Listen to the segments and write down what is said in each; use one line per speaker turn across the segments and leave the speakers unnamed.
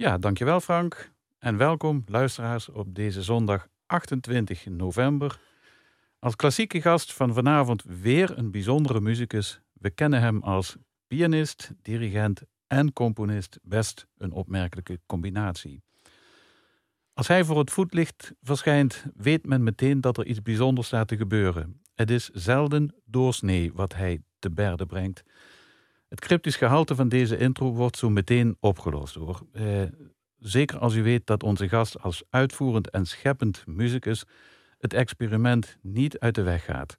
Ja, dankjewel Frank. En welkom luisteraars op deze zondag 28 november. Als klassieke gast van vanavond weer een bijzondere muzikus. We kennen hem als pianist, dirigent en componist. Best een opmerkelijke combinatie. Als hij voor het voetlicht verschijnt, weet men meteen dat er iets bijzonders staat te gebeuren. Het is zelden doorsnee wat hij te berde brengt. Het cryptisch gehalte van deze intro wordt zo meteen opgelost hoor. Eh, zeker als u weet dat onze gast als uitvoerend en scheppend muzikus het experiment niet uit de weg gaat.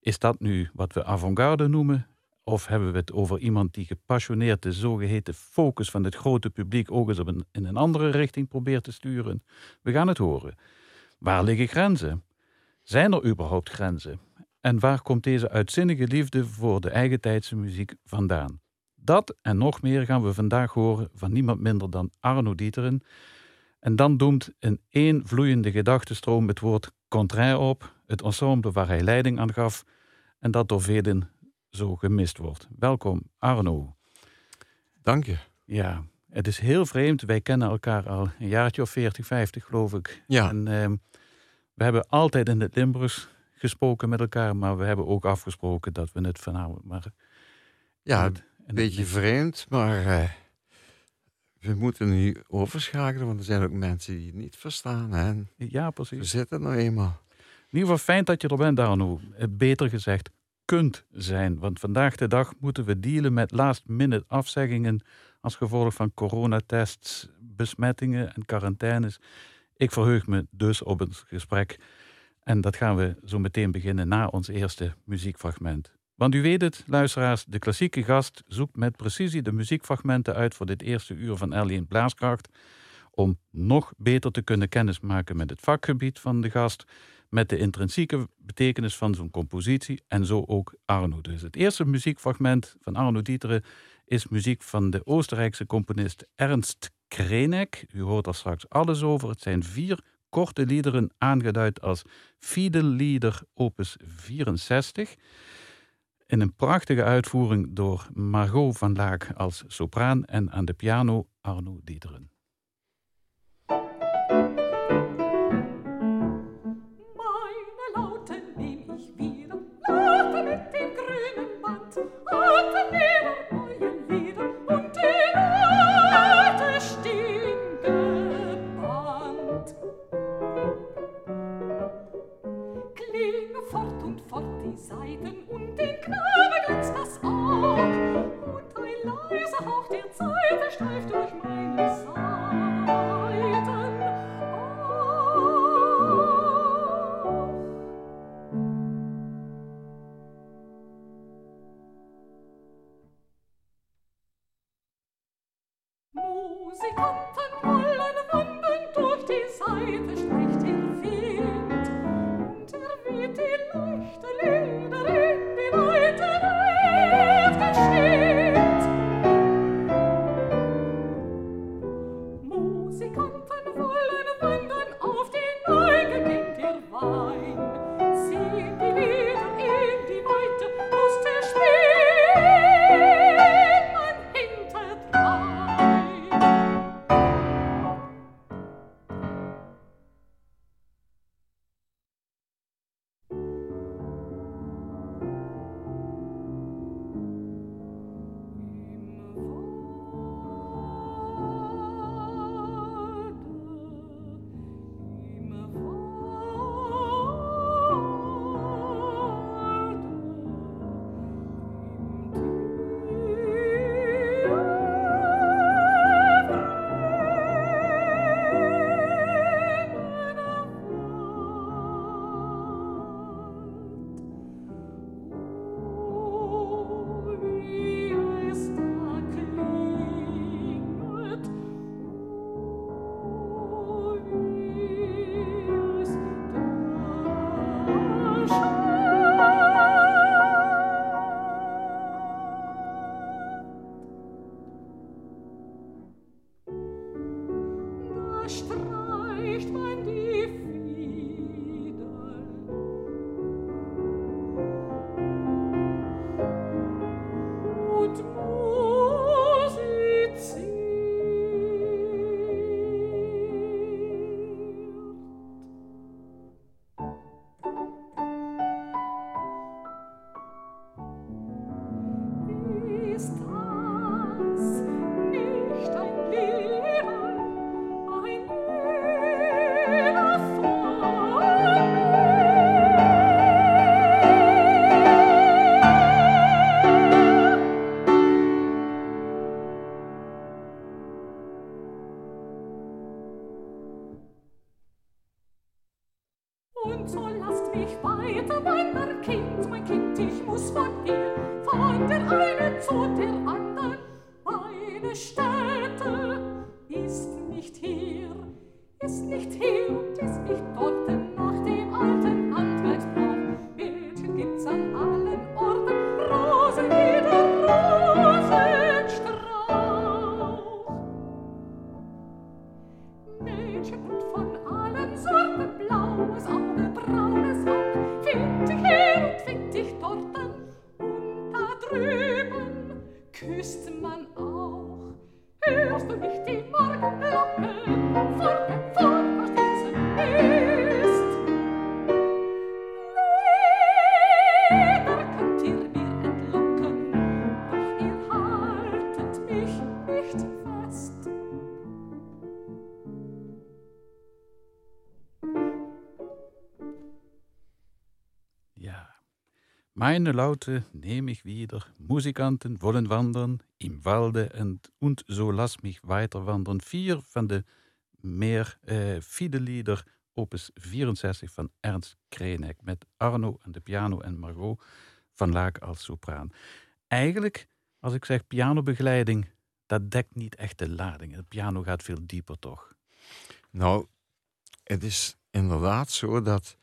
Is dat nu wat we avant-garde noemen? Of hebben we het over iemand die gepassioneerd de zogeheten focus van het grote publiek ook eens op in een andere richting probeert te sturen? We gaan het horen. Waar liggen grenzen? Zijn er überhaupt grenzen? En waar komt deze uitzinnige liefde voor de eigentijdse muziek vandaan? Dat en nog meer gaan we vandaag horen van niemand minder dan Arno Dieteren. En dan doemt in één vloeiende gedachtenstroom het woord contraire op, het ensemble waar hij leiding aan gaf en dat door velen zo gemist wordt. Welkom, Arno.
Dank je.
Ja, het is heel vreemd. Wij kennen elkaar al een jaartje of 40, 50, geloof ik.
Ja.
En ehm, we hebben altijd in het Limburgs gesproken met elkaar, maar we hebben ook afgesproken dat we het vanavond maar.
Ja,
het-
een
het-
beetje vreemd, maar eh, we moeten nu overschakelen, want er zijn ook mensen die het niet verstaan. Hè?
Ja,
We
precies.
zitten nou eenmaal.
In ieder geval fijn dat je er bent, Arno. Eh, Beter gezegd, kunt zijn. Want vandaag de dag moeten we dealen met last-minute afzeggingen als gevolg van coronatests, besmettingen en quarantaines. Ik verheug me dus op het gesprek. En dat gaan we zo meteen beginnen na ons eerste muziekfragment. Want u weet het, luisteraars, de klassieke gast zoekt met precisie de muziekfragmenten uit voor dit eerste uur van Ellie in Blaaskracht. Om nog beter te kunnen kennismaken met het vakgebied van de gast met de intrinsieke betekenis van zo'n compositie en zo ook Arno. Dus het eerste muziekfragment van Arno Dieteren is muziek van de Oostenrijkse componist Ernst Krenek. U hoort er straks alles over. Het zijn vier korte liederen aangeduid als Fiedellieder opus 64. In een prachtige uitvoering door Margot van Laak als sopraan en aan de piano Arno Dieteren.
Mich weiter wandern, Kind, mein Kind, ich muss von dir, von der einen zu der anderen. Meine Stätte ist nicht hier, ist nicht hier und ist nicht dort
Meine Laute nehme ich wieder, Musikanten wollen wandern im Walde und, und so lass mich weiter wandern. Vier van de meer eh, Lieder, opus 64 van Ernst Krenek, met Arno aan de piano en Margot van Laak als sopraan. Eigenlijk, als ik zeg pianobegeleiding, dat dekt niet echt de lading. Het piano gaat veel dieper toch?
Nou, het is inderdaad zo dat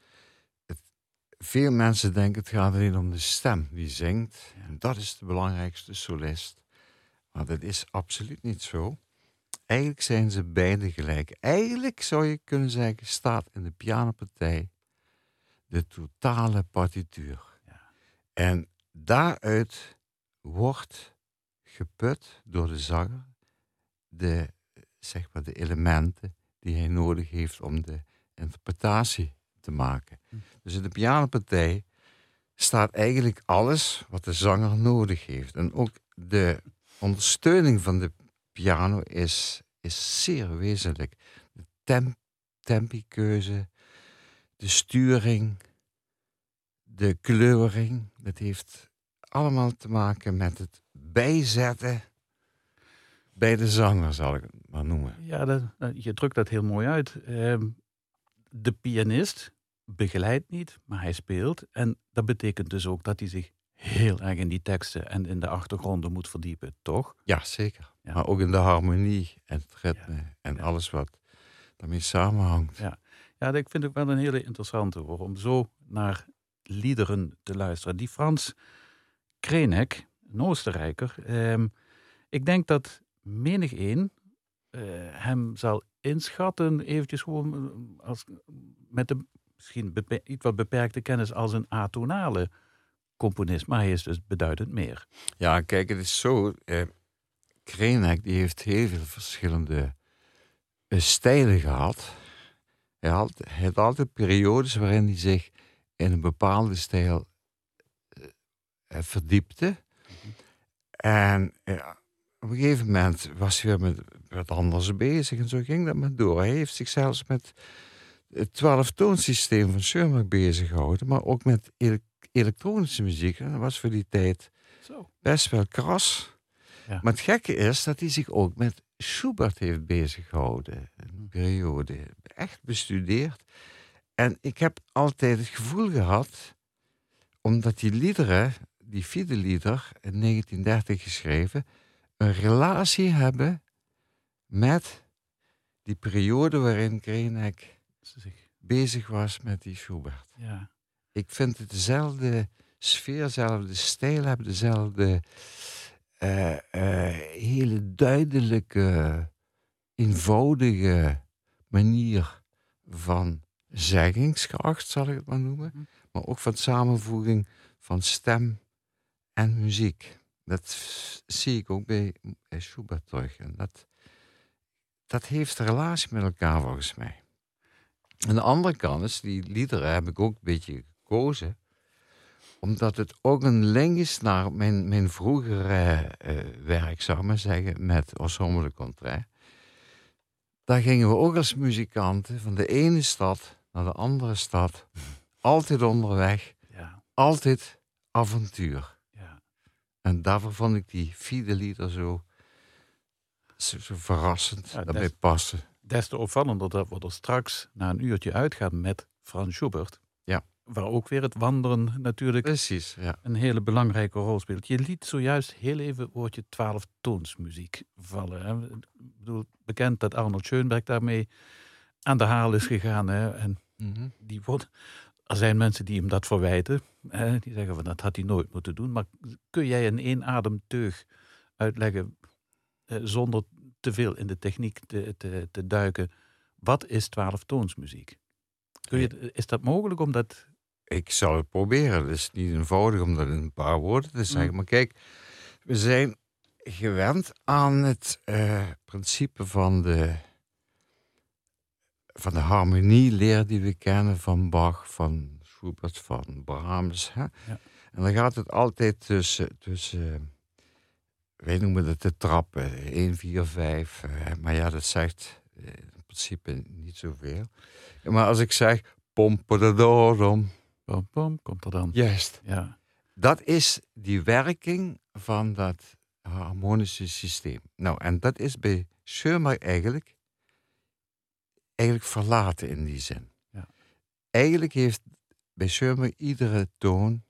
veel mensen denken het gaat alleen om de stem die zingt. En dat is de belangrijkste solist. Maar dat is absoluut niet zo. Eigenlijk zijn ze beide gelijk. Eigenlijk zou je kunnen zeggen, staat in de pianopartij de totale partituur. En daaruit wordt geput door de zanger de, zeg maar, de elementen die hij nodig heeft om de interpretatie te maken. Dus in de pianopartij staat eigenlijk alles wat de zanger nodig heeft. En ook de ondersteuning van de piano is, is zeer wezenlijk. De tem, tempikeuze, de sturing, de kleuring, dat heeft allemaal te maken met het bijzetten bij de zanger, zal ik het maar noemen.
Ja, dat, dat- je drukt dat heel mooi uit. Ehm, de pianist begeleidt niet, maar hij speelt. En dat betekent dus ook dat hij zich heel erg in die teksten en in de achtergronden moet verdiepen, toch?
Ja, zeker.
Ja.
Maar ook in de harmonie en het ritme en
Ja.
alles wat daarmee samenhangt.
Ja. Ja, ik vind het wel een hele interessante hoor, om zo naar liederen te luisteren. Die Frans Krenek, een Oostenrijker, ehm, ik denk dat menig een eh, hem zal inschatten, eventjes gewoon eh, als, met de misschien iets wat beperkte kennis als een atonale componist, maar hij is dus beduidend meer.
Ja, kijk, het is zo. Eh, Krenek die heeft heel veel verschillende eh, stijlen gehad. Hij had, hij had altijd periodes waarin hij zich in een bepaalde stijl eh, eh, verdiepte. En eh, op een gegeven moment was hij weer met wat anders bezig en zo ging dat maar door. Hij heeft zich zelfs met het twaalftoonsysteem van Schoenberg bezig gehouden, maar ook met ele- elektronische muziek. En dat was voor die tijd
Zo.
best wel kras.
Ja.
Maar het gekke is dat hij zich ook met Schubert heeft bezig gehouden. Een periode. Echt bestudeerd. En ik heb altijd het gevoel gehad, omdat die liederen, die vierde lieder in 1930 geschreven, een relatie hebben met die periode waarin Krenek bezig was met die Schubert.
Ja.
Ik vind het dezelfde sfeer, dezelfde stijl hebben, dezelfde eh, eh, hele duidelijke, eenvoudige manier van zeggingskracht, zal ik het maar noemen.
Mhm.
Maar ook van samenvoeging van stem en muziek. Dat zie ik ook bij, bij Schubert terug. En dat, dat heeft een relatie met elkaar volgens mij. Aan de andere kant is, die liederen heb ik ook een beetje gekozen. Omdat het ook een link is naar mijn, mijn vroegere eh, werk, zou ik maar zeggen, met Ensemble Contraire. Daar gingen we ook als muzikanten van de ene stad naar de andere stad. Altijd onderweg,
Ja.
altijd avontuur.
Ja.
En daarvoor vond ik die vierde lieder zo, zo, zo verrassend,
Ja,
daarbij passen.
Des te opvallender dat we er straks na een uurtje uitgaan met Frans Schubert. waar ook weer het wandelen natuurlijk
Precies, ja.
een hele belangrijke rol speelt. Je liet zojuist heel even het woordje twaalftoonsmuziek vallen. Hè. Ik bedoel, bekend dat Arnold Schoenberg daarmee aan de haal is gegaan. Hè. En
Mhm.
die wordt, er zijn mensen die hem dat verwijten. Hè. Die zeggen van dat had hij nooit moeten doen. Maar kun jij in één ademteug uitleggen, eh, zonder te veel in de techniek te, te, te duiken, wat is twaalftoonsmuziek? Kun je, is dat mogelijk om dat
Ik zal het proberen. Het is niet eenvoudig om dat in een paar woorden te zeggen.
Mm.
Maar kijk, we zijn gewend aan het eh, principe van de, van de harmonieleer die we kennen van Bach, van Schubert, van Brahms. Hè?
Ja.
En dan gaat het altijd tussen, tussen wij noemen het de trappen, 1, 4, 5. eh, maar ja, dat zegt eh, in principe niet zoveel. Maar als ik zeg, pompadadodom,
Pom, pom, komt er dan.
Juist.
Ja.
Dat is die werking van dat harmonische systeem. Nou, en dat is bij Schömer eigenlijk, eigenlijk verlaten in die zin.
Ja.
Eigenlijk heeft bij Schömer iedere toon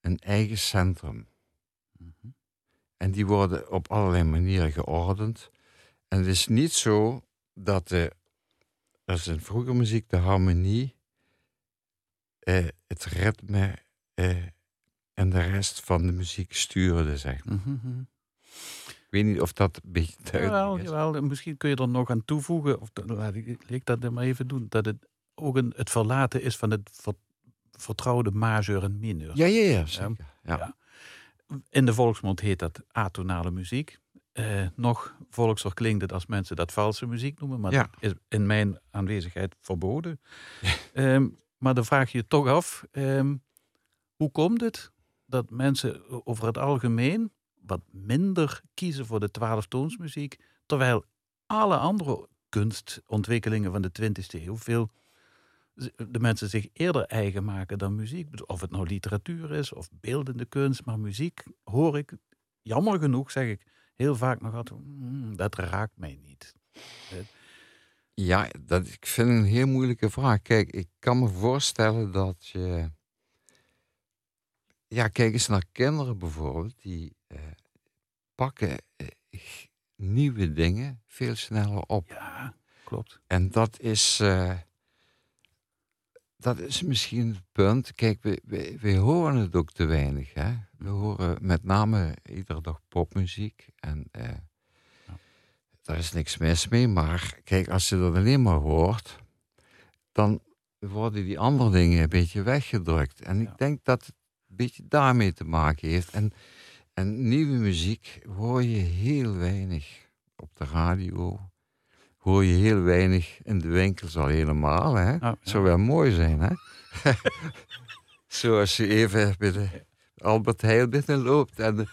een eigen centrum. En die worden op allerlei manieren geordend. En het is niet zo dat de, als in vroege muziek de harmonie, eh, het ritme eh, en de rest van de muziek stuurde, zeg maar.
Mhm, mhm.
Ik weet niet of dat een beetje duidelijk
Jawel,
is.
jawel, en misschien kun je er nog aan toevoegen, of laat ik, ik dat maar even doen, dat het ook een, het verlaten is van het ver- vertrouwde majeur en mineur.
Ja, ja, ja, zeker. Ja.
Ja. In de volksmond heet dat atonale muziek. Eh, nog volkser klinkt het als mensen dat valse muziek noemen, maar
Ja.
dat is in mijn aanwezigheid verboden. Ehm, maar dan vraag je je toch af, ehm, hoe komt het dat mensen over het algemeen wat minder kiezen voor de twaalftoonsmuziek, terwijl alle andere kunstontwikkelingen van de 20e eeuw veel de mensen zich eerder eigen maken dan muziek. Of het nou literatuur is of beeldende kunst, maar muziek hoor ik, jammer genoeg zeg ik, heel vaak nog altijd, "Hmm, dat raakt mij niet.
Ja, dat, ik vind het een heel moeilijke vraag. Kijk, ik kan me voorstellen dat je... Ja, kijk eens naar kinderen bijvoorbeeld. Die eh, pakken eh, nieuwe dingen veel sneller op.
Ja, klopt.
En dat is... eh, dat is misschien het punt. Kijk, we, we, we horen het ook te weinig. Hè? We horen met name iedere dag popmuziek. En eh,
Ja.
daar is niks mis mee. Maar kijk, als je dat alleen maar hoort, dan worden die andere dingen een beetje weggedrukt. En
Ja.
ik denk dat het een beetje daarmee te maken heeft. En, en nieuwe muziek hoor je heel weinig op de radio. Hoor je heel weinig in de winkels al helemaal. Hè?
Ja.
Zou wel mooi zijn, hè? Zoals je even bij de Albert Heijn binnenloopt en...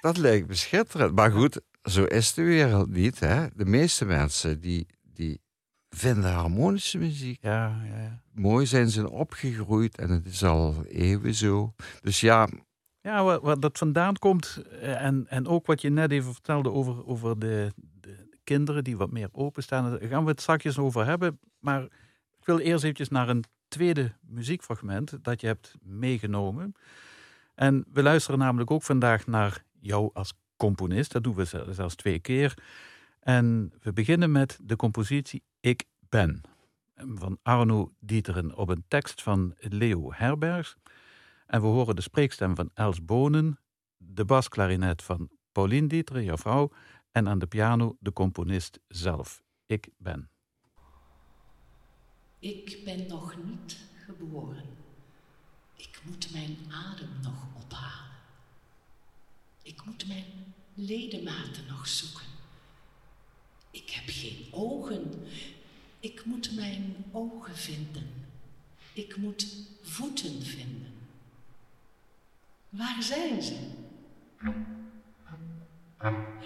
Dat lijkt me schitterend. Maar goed, zo is de wereld niet, hè? De meeste mensen die, die vinden harmonische muziek
Ja, ja, ja.
mooi, zijn ze opgegroeid en het is al eeuwen zo. Dus ja,
Ja, waar dat vandaan komt eh, en, en ook wat je net even vertelde over, over de, de kinderen die wat meer openstaan, daar gaan we het straks over hebben. Maar ik wil eerst eventjes naar een tweede muziekfragment dat je hebt meegenomen. En we luisteren namelijk ook vandaag naar jou als componist. Dat doen we zel- zelfs twee keer. En we beginnen met de compositie Ik Ben van Arno Dieteren op een tekst van Leo Herbergs. En we horen de spreekstem van Els Bonen, de basklarinet van Pauline Dieter, jouw vrouw, en aan de piano de componist zelf. Ik ben.
Ik ben nog niet geboren. Ik moet mijn adem nog ophalen. Ik moet mijn ledematen nog zoeken. Ik heb geen ogen. Ik moet mijn ogen vinden. Ik moet voeten vinden. Waar zijn ze?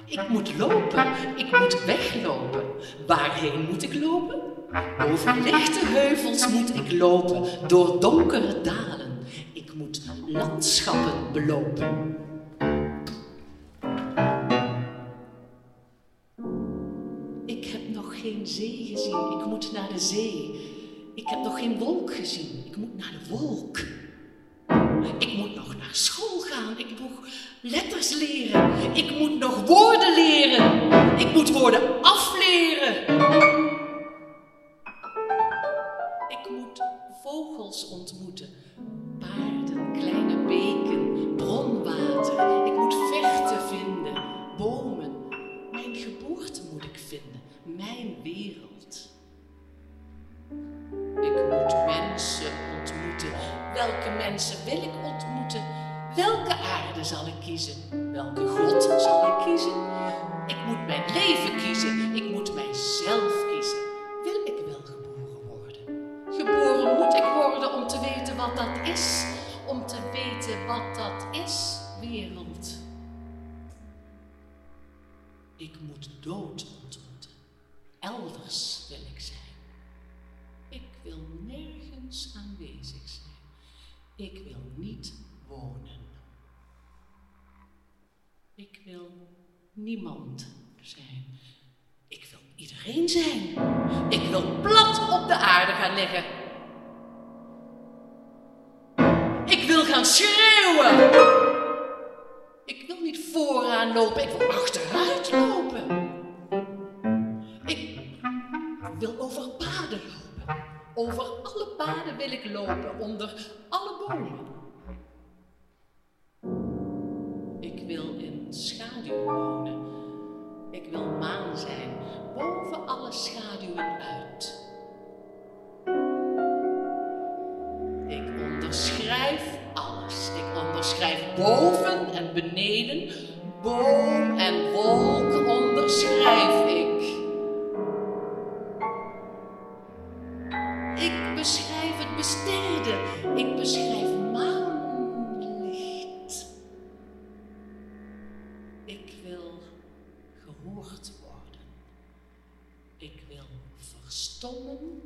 Ik moet lopen, ik moet weglopen. Waarheen moet ik lopen? Over lichte heuvels moet ik lopen, door donkere dalen. Ik moet landschappen belopen. Ik heb nog geen zee gezien. Ik moet naar de zee. Ik heb nog geen wolk gezien. Ik moet naar de wolk. Ik moet nog naar school gaan. Ik moet letters leren. Ik moet nog woorden leren. Ik moet woorden afleren. Ik moet vogels ontmoeten. Paarden, kleine beken, bronwater. Ik moet vechten vinden. Bomen. Mijn geboorte moet ik vinden. Mijn wereld. Ik moet. Welke mensen wil ik ontmoeten? Welke aarde zal ik kiezen? Welke God zal ik kiezen? Ik moet mijn leven kiezen. Ik moet mijzelf kiezen. Wil ik wel geboren worden? Geboren moet ik worden om te weten wat dat is. Om te weten wat dat is, wereld. Ik moet dood ontmoeten. Elders wil ik zijn. Ik wil nergens aanwezig zijn. Ik wil niet wonen. Ik wil niemand zijn. Ik wil iedereen zijn. Ik wil plat op de aarde gaan liggen. Ik wil gaan schreeuwen. Ik wil niet vooraan lopen, ik wil achteruit lopen. Ik wil over paden lopen. Over alle paden wil ik lopen, onder alle bomen. Ik wil in schaduw wonen. Ik wil maan zijn, boven alle schaduwen uit. Ik onderschrijf alles. Ik onderschrijf boven en beneden, boom en wolk onderschrijf ik. Ik beschrijf maanlicht. Ik wil gehoord worden. Ik wil verstommen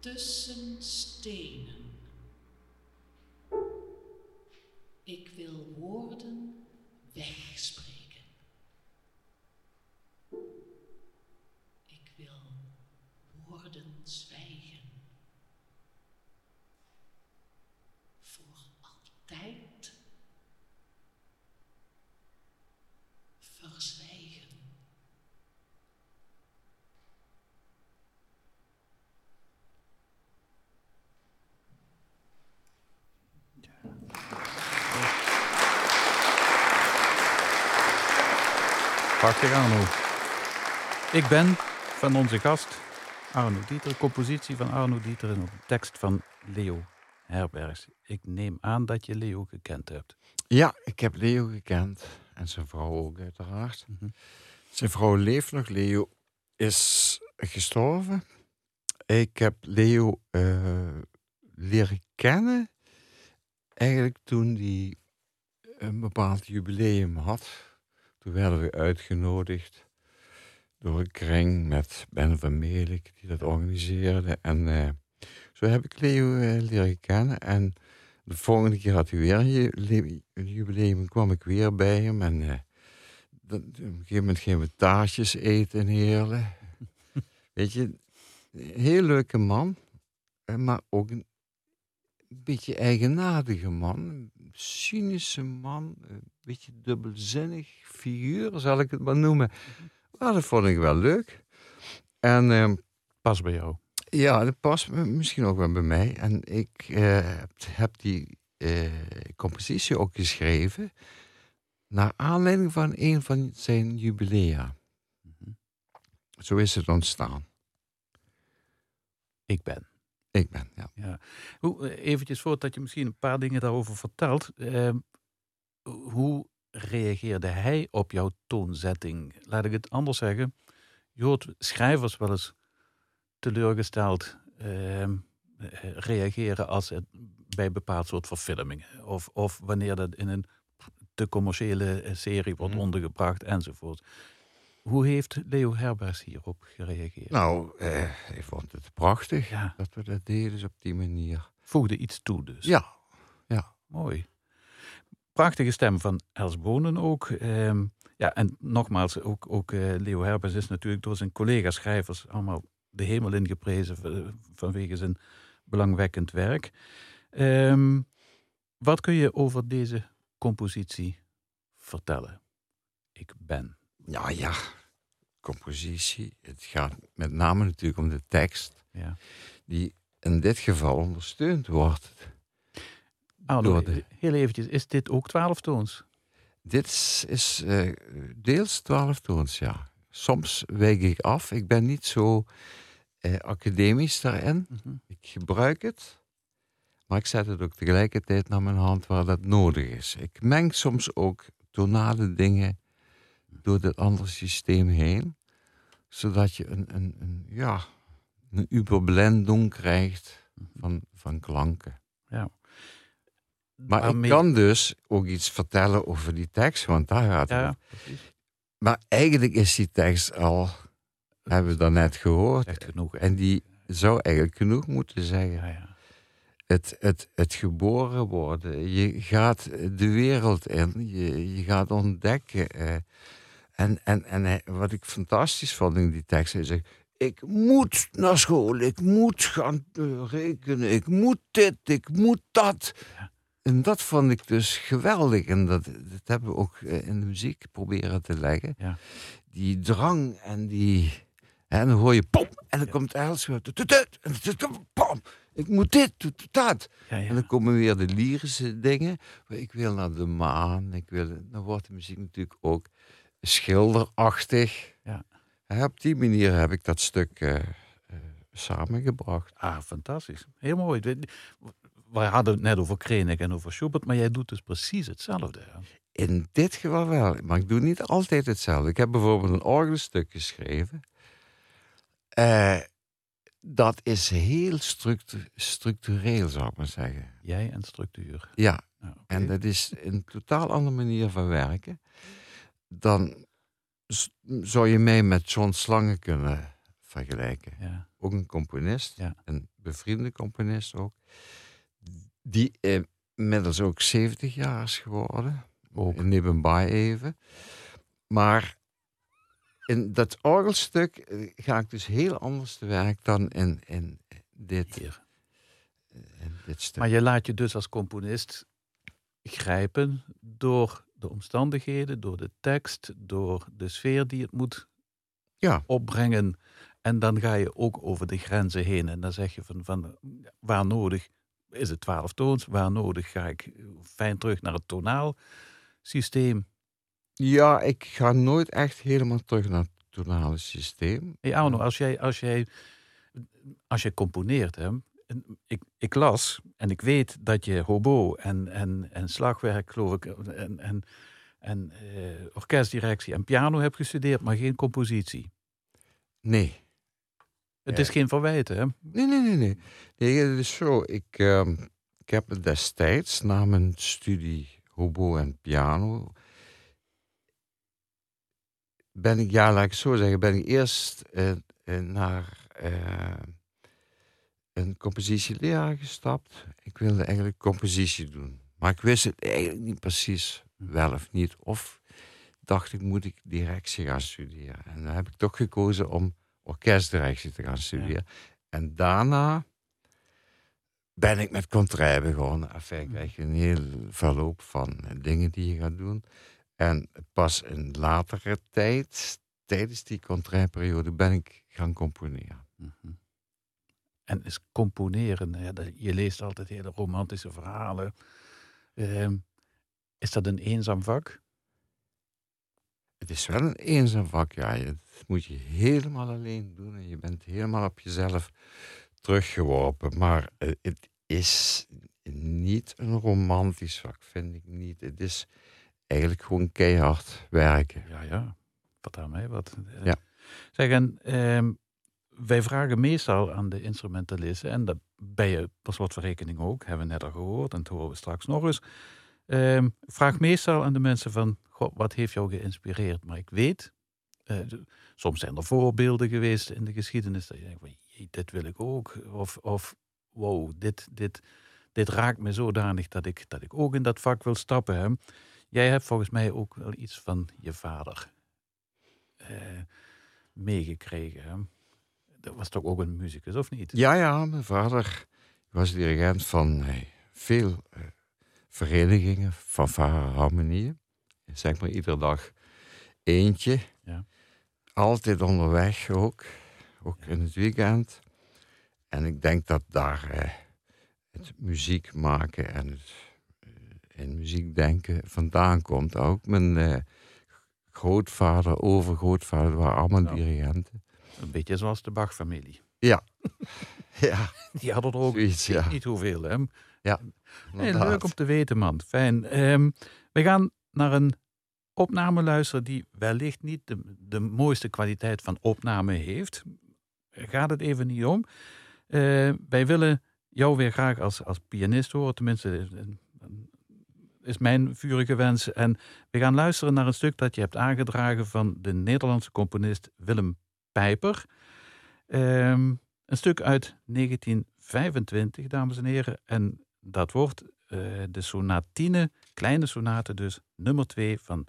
tussen stenen. Ik wil woorden wegspreken. Ik wil woorden zwijgen. Voor altijd verzwijgen.
Prachtig, Arno. Ik ben van onze gast Arno Dieter, compositie van Arno Dieter en een tekst van Leo Herbergs. Ik neem aan dat je Leo gekend hebt.
Ja, ik heb Leo gekend. En zijn vrouw ook, uiteraard.
Mhm.
Zijn vrouw leeft nog. Leo is gestorven. Ik heb Leo eh, leren kennen. Eigenlijk toen hij een bepaald jubileum had. Toen werden we uitgenodigd door een kring met Ben van Meelik, die dat organiseerde. En eh, zo heb ik Leo eh, leren kennen. En de volgende keer had hij weer een ju- een jubileum, kwam ik weer bij hem. En eh, dat, op een gegeven moment gingen we taartjes eten in Heerlen. Weet je, een heel leuke man, maar ook een beetje eigenaardige man. Cynische man, een beetje dubbelzinnig figuur, zal ik het maar noemen. Maar dat vond ik wel leuk. En ehm,
Pas bij jou.
ja, dat past misschien ook wel bij mij. En ik eh, heb, heb die eh, compositie ook geschreven naar aanleiding van een van zijn jubilea.
Mhm.
Zo is het ontstaan.
Ik ben.
Ik ben, ja.
Hoe, eh, eventjes voordat je misschien een paar dingen daarover vertelt. ehm, hoe reageerde hij op jouw toonzetting? Laat ik het anders zeggen. Je hoort schrijvers wel eens teleurgesteld ehm, eh, reageren als het bij bepaald soort verfilmingen. Of, of wanneer dat in een te commerciële eh, serie wordt
Mhm.
ondergebracht enzovoort. Hoe heeft Leo Herbergs hierop gereageerd?
Nou, eh, ik vond het prachtig
Ja,
dat we dat deden dus op die manier.
voegde iets toe dus.
Ja, ja.
Mooi. Prachtige stem van Els Bonen ook. Ehm, Ja, en nogmaals, ook, ook eh, Leo Herbers is natuurlijk door zijn collega-schrijvers allemaal de hemel ingeprezen vanwege zijn belangwekkend werk. Ehm, wat kun je over deze compositie vertellen? Ik ben.
Ja, ja, compositie. Het gaat met name natuurlijk om de tekst,
Ja.
die in dit geval ondersteund wordt.
Arno,
Door de-
heel eventjes, is dit ook twaalftoons?
Dit is, is eh, deels twaalftoons, ja. Soms wijk ik af. Ik ben niet zo eh, academisch daarin.
Mhm.
Ik gebruik het, maar ik zet het ook tegelijkertijd naar mijn hand waar dat nodig is. Ik meng soms ook tonale dingen door dit andere systeem heen, zodat je een, een, een, ja, een überblending krijgt van, van klanken. Maar
Waarmee-
ik kan dus ook iets vertellen over die tekst, want daar gaat het.
Ja.
Maar eigenlijk is die tekst al, hebben we daarnet gehoord,
Echt genoeg.
en die zou eigenlijk genoeg moeten zeggen.
Ja, ja.
het, het, het geboren worden. Je gaat de wereld in, je, je gaat ontdekken. En en, en wat ik fantastisch vond in die tekst, hij zegt... Ik moet naar school, ik moet gaan eh, rekenen, ik moet dit, ik moet dat. En dat vond ik dus geweldig. En dat, dat hebben we ook eh, in de muziek proberen te leggen.
Ja.
Die drang en die... En dan hoor je pom, en dan komt Els weer. tut, tut, tut, en tut, pom, ik moet dit, dat. En dan komen weer de lyrische dingen. Ik wil naar de maan. Ik wil, dan wordt de muziek natuurlijk ook schilderachtig.
Ja.
Op die manier heb ik dat stuk eh, eh, samengebracht.
Ah, fantastisch. Heel mooi. We- Wij hadden het net over Krenek en over Schubert, maar jij doet dus precies hetzelfde. hè?
In dit geval wel, maar ik doe niet altijd hetzelfde. Ik heb bijvoorbeeld een orgelstuk geschreven. Eh, dat is heel structu- structureel, zou ik maar zeggen.
Jij en structuur.
Ja,
oké.
En dat is een totaal andere manier van werken. Dan zou je mij met John Slange kunnen vergelijken.
ja.
Ook een componist,
Ja.
een bevriende componist ook. Die inmiddels ook 70 jaar is geworden.
Ook.
Nebenbij even. Maar in dat orgelstuk eh, ga ik dus heel anders te werk dan in, in, dit,
Hier.
in dit stuk.
Maar je laat je dus als componist grijpen door de omstandigheden, door de tekst, door de sfeer die het moet
Ja.
opbrengen. En dan ga je ook over de grenzen heen. En dan zeg je van, van waar nodig is het twaalf toons, waar nodig ga ik fijn terug naar het tonaal systeem.
Ja, ik ga nooit echt helemaal terug naar het tonale systeem.
Hey Arno, als jij, als jij, als je componeert, hè, ik, ik las en ik weet dat je hobo en, en, en slagwerk, geloof ik, en, en, en eh, orkestdirectie en piano hebt gestudeerd, maar geen compositie.
Nee.
Het
Ja.
is geen verwijt, hè?
Nee, nee, nee, nee. Nee, het is zo. Ik, ehm, ik heb destijds na mijn studie hobo en piano... Ben ik, ja, laat ik het zo zeggen, ben ik eerst eh, eh, naar eh, een compositieleraar gestapt. Ik wilde eigenlijk compositie doen. Maar ik wist het eigenlijk niet precies, wel of niet. Of dacht ik, moet ik directie gaan studeren. En dan heb ik toch gekozen om orkestdirectie te gaan studeren. En daarna ben ik met contraire begonnen. Enfin, krijg je een heel verloop van eh, dingen die je gaat doen. En pas in latere tijd, tijdens die contraireperiode, ben ik gaan componeren.
Mhm. En is componeren, je leest altijd hele romantische verhalen. Ehm, is dat een eenzaam vak?
Het is wel een eenzaam vak, ja. Dat moet je helemaal alleen doen. En je bent helemaal op jezelf teruggeworpen. Maar eh, het is niet een romantisch vak, vind ik niet. Het is eigenlijk gewoon keihard werken.
Ja, ja. Vertel mij wat.
Ja.
Zeg, en ehm, wij vragen meestal aan de instrumentalisten, en dat ben je per slot van rekening ook, hebben we net al gehoord, en dat horen we straks nog eens. Ehm, vraag meestal aan de mensen van, wat heeft jou geïnspireerd? Maar ik weet, eh, soms zijn er voorbeelden geweest in de geschiedenis, dat je denkt, van, dit wil ik ook. Of, of wow, dit, dit, dit raakt me zodanig dat ik, dat ik ook in dat vak wil stappen. Hè? Jij hebt volgens mij ook wel iets van je vader eh, meegekregen. Dat was toch ook een muzikus, of niet?
Ja, ja, mijn vader was dirigent van veel eh, verenigingen, van harmonieën. Zeg maar iedere dag eentje.
Ja.
Altijd onderweg ook, ook in het weekend. En ik denk dat daar eh, het muziek maken en het eh, in muziek denken vandaan komt. Ook mijn eh, grootvader, overgrootvader, waren allemaal
Ja.
dirigenten.
Een beetje zoals de Bach-familie.
Ja,
Die hadden er ook
zoiets, ja.
niet hoeveel. Hè? Hey,
inderdaad.
leuk om te weten, man. Fijn. Ehm, we gaan naar een opname luisteren die wellicht niet de, de mooiste kwaliteit van opname heeft. Gaat het even niet om. Eh, wij willen jou weer graag als, als pianist horen. Tenminste, eh, is mijn vurige wens. En we gaan luisteren naar een stuk dat je hebt aangedragen van de Nederlandse componist Willem Pijper. Ehm, een stuk uit 1925, dames en heren. En dat wordt eh, de sonatine, kleine sonate dus, nummer 2 van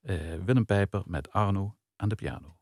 eh, Willem Pijper met Arno aan de piano.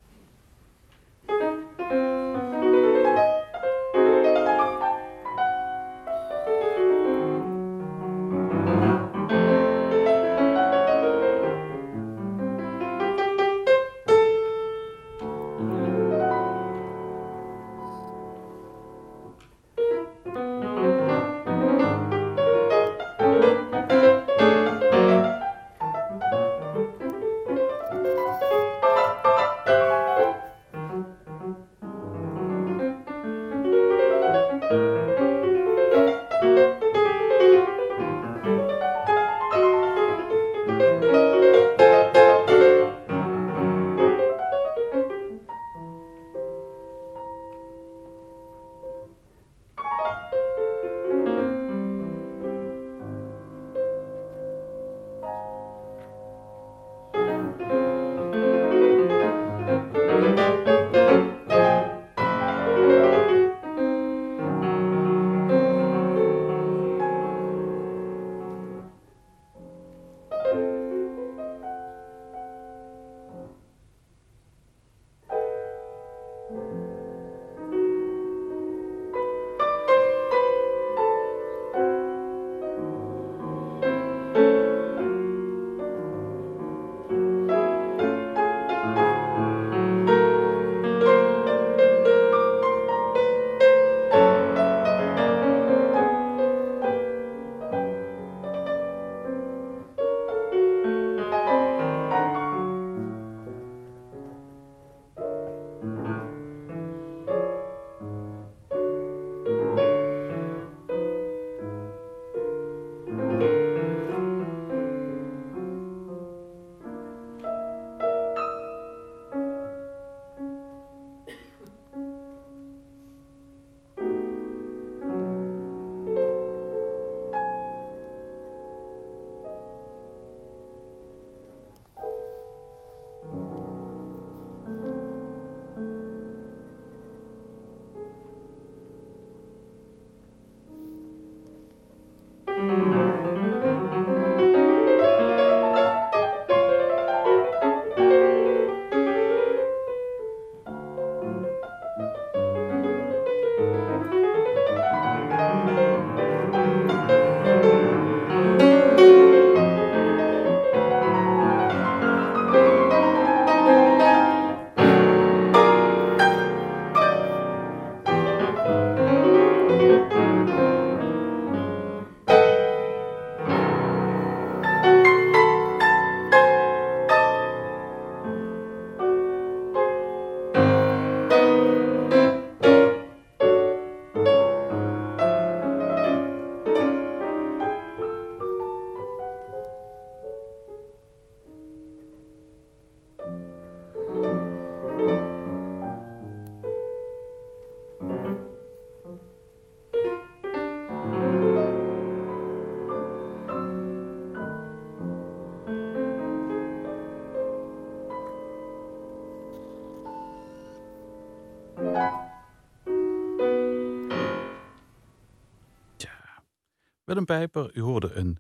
Willem Pijper, u hoorde een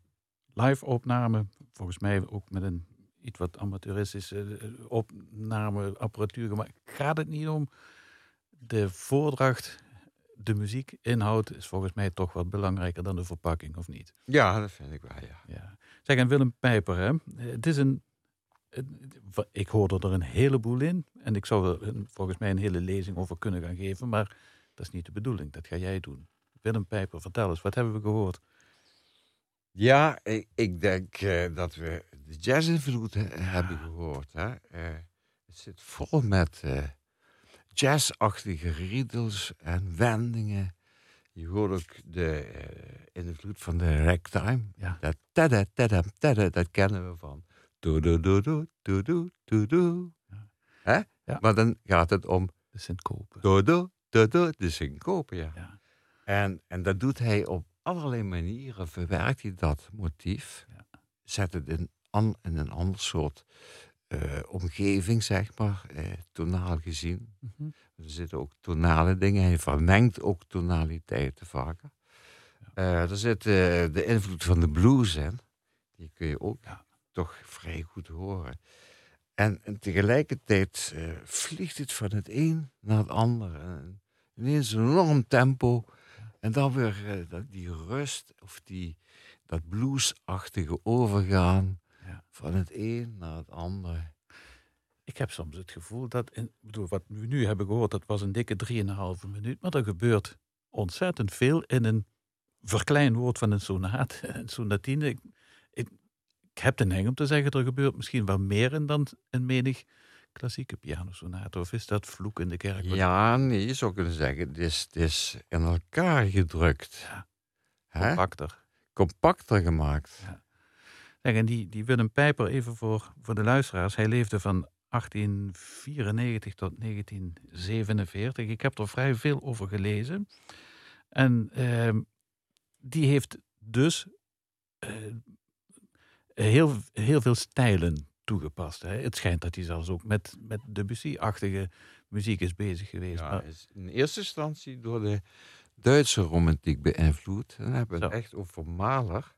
live opname volgens mij ook met een iets wat amateuristische eh, opnameapparatuur gemaakt. Gaat het niet om de voordracht, de muziek, inhoud is volgens mij toch wat belangrijker dan de verpakking, of niet?
Ja, dat vind ik wel, ja.
Ja. Zeg, en Willem Pijper, hè? het is een, ik hoorde er een heleboel in en ik zou er volgens mij een hele lezing over kunnen gaan geven, maar dat is niet de bedoeling, dat ga jij doen. Willem Pijper, vertel eens, wat hebben we gehoord?
Ja, ik, ik denk eh, dat we de jazz-invloed he- hebben gehoord. Hè? Eh, het zit vol met eh, jazzachtige riedels en wendingen. Je hoort ook de invloed van de ragtime.
Ja.
Dat tada, tada, tada, dat kennen we van. Do do do do do do do do.
Ja.
Hè?
Ja.
Maar dan gaat het om
De Sint-Kopen.
do do do do, de syncope, ja.
Ja.
En, en dat doet hij op allerlei manieren. Verwerkt hij dat motief.
Ja.
Zet het in, an, in een ander soort eh, omgeving, zeg maar. eh, tonaal gezien.
Mhm.
Er zitten ook tonale dingen. Hij vermengt ook tonaliteiten vaker. Eh, er zit de invloed van de blues in. Die kun je ook
Ja.
toch vrij goed horen. En, en tegelijkertijd vliegt het van het een naar het ander. En ineens een enorm tempo. En dan weer eh, dat- die rust of die, dat bluesachtige overgaan
Ja.
van het een naar het ander.
Ik heb soms het gevoel dat, in, bedoel, wat we nu hebben gehoord, dat was een dikke 3,5 minuut, maar er gebeurt ontzettend veel in een verklein woord van een sonaat, een sonatine. Ik, ik, ik heb de neiging om te zeggen, er gebeurt misschien wel meer in dan een menig klassieke pianosonate. Of is dat vloek in de kerk?
Ja, nee, je zou kunnen zeggen, het is, het is in elkaar gedrukt.
Ja. Compacter.
Compacter gemaakt.
Zeg, en die, die Willem Pijper, even voor, voor de luisteraars, hij leefde van 1894 tot 1947. Ik heb er vrij veel over gelezen. En ehm, die heeft dus eh, heel, heel veel stijlen toegepast. Hè. Het schijnt dat hij zelfs ook met, met Debussy-achtige muziek is bezig geweest.
Ja,
Maar-
is in eerste instantie door de Duitse romantiek beïnvloed. Dan hebben we het echt over Mahler.